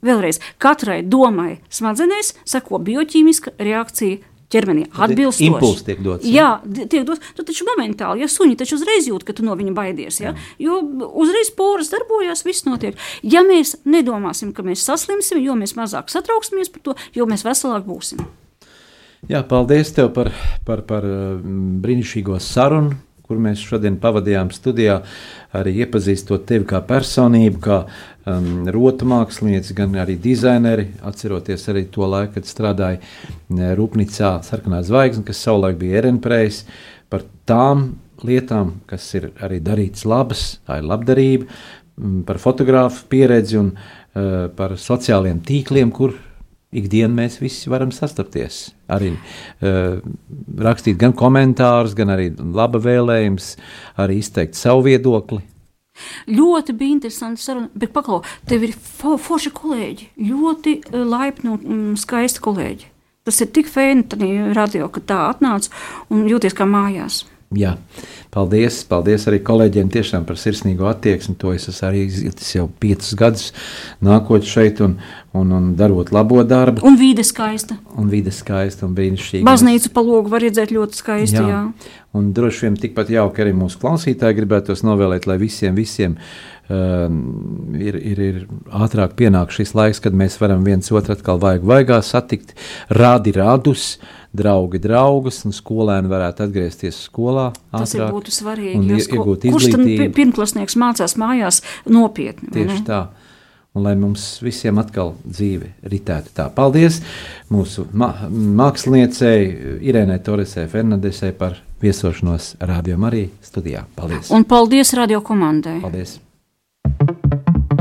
Vēlreiz, katrai domai smadzenēs seko bioķīmiska reakcija ķermenī. Atbilstoši. Impulss tiek dots. Jā, tiek dots. Tu taču momentāli, ja suņi taču uzreiz jūt, ka tu no viņa baidies, ja? jo uzreiz poras darbojas, viss notiek. Ja mēs nedomāsim, ka mēs saslimsim, jo mēs mazāk satrauksimies par to, jo mēs veselāk būsim. Jā, paldies tev par, par, par brīnišķīgo sarunu, kur mēs šodien pavadījām studijā, arī iepazīstot tevi kā personību, kā um, rotu mākslinieci, gan arī dizaineri. Atceroties arī to laiku, kad strādāja Rūpnīcā Sarkanā zvaigzne, kas savulaik bija Erenprejs, par tām lietām, kas ir arī darītas labas, tā ir labdarība, par fotogrāfu pieredzi un uh, par sociāliem tīkliem, kur ikdienā mēs visi varam sastapties. Arī uh, rakstīt gan komentārus, gan arī laba vēlējums, arī izteikt savu viedokli. Ļoti bija interesanti saruna, bet paklau, tev ir fo forši kolēģi, ļoti uh, laipni un skaisti kolēģi. Tas ir tik fēni, tad radio, ka tā atnāca un jūties kā mājās. Jā, paldies, paldies arī kolēģiem tiešām par sirsnīgo attieksmi. To es arī izjūtis jau piecus gadus, nākot šeit un, un, un darot labo darbu. Un vide skaista. Un vide skaista un brīnišķīga. Baznīcu pa logu var redzēt ļoti skaisti, jā. jā. Un droši vien tikpat jauki arī mūsu klausītāji gribētos novēlēt, lai visiem, visiem Um, ir, ir, ir ātrāk pienāk šis laiks, kad mēs varam viens otru atkal vajag vaigā satikt, rādi radus, draugi draugus, un skolēni varētu atgriezties skolā. Tas ātrāk, būtu svarīgi. un iegūt Kurš izglītību. pi- pirmklasnieks mācās mājās nopietni? Tieši tā. Un lai mums visiem atkal dzīve ritētu tā. Paldies mūsu māksliniecei Irēnai Toresē Fernandesē par viesošanos Radio Marija studijā. Paldies! Un paldies radio komandai. Paldies!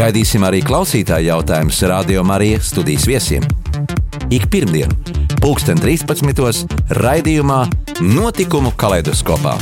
Gaidīsim arī klausītāju jautājumus Radio Marija studijas viesiem. Ik pirmdienu, pulksten 13. raidījumā Notikumu kaleidoskopā.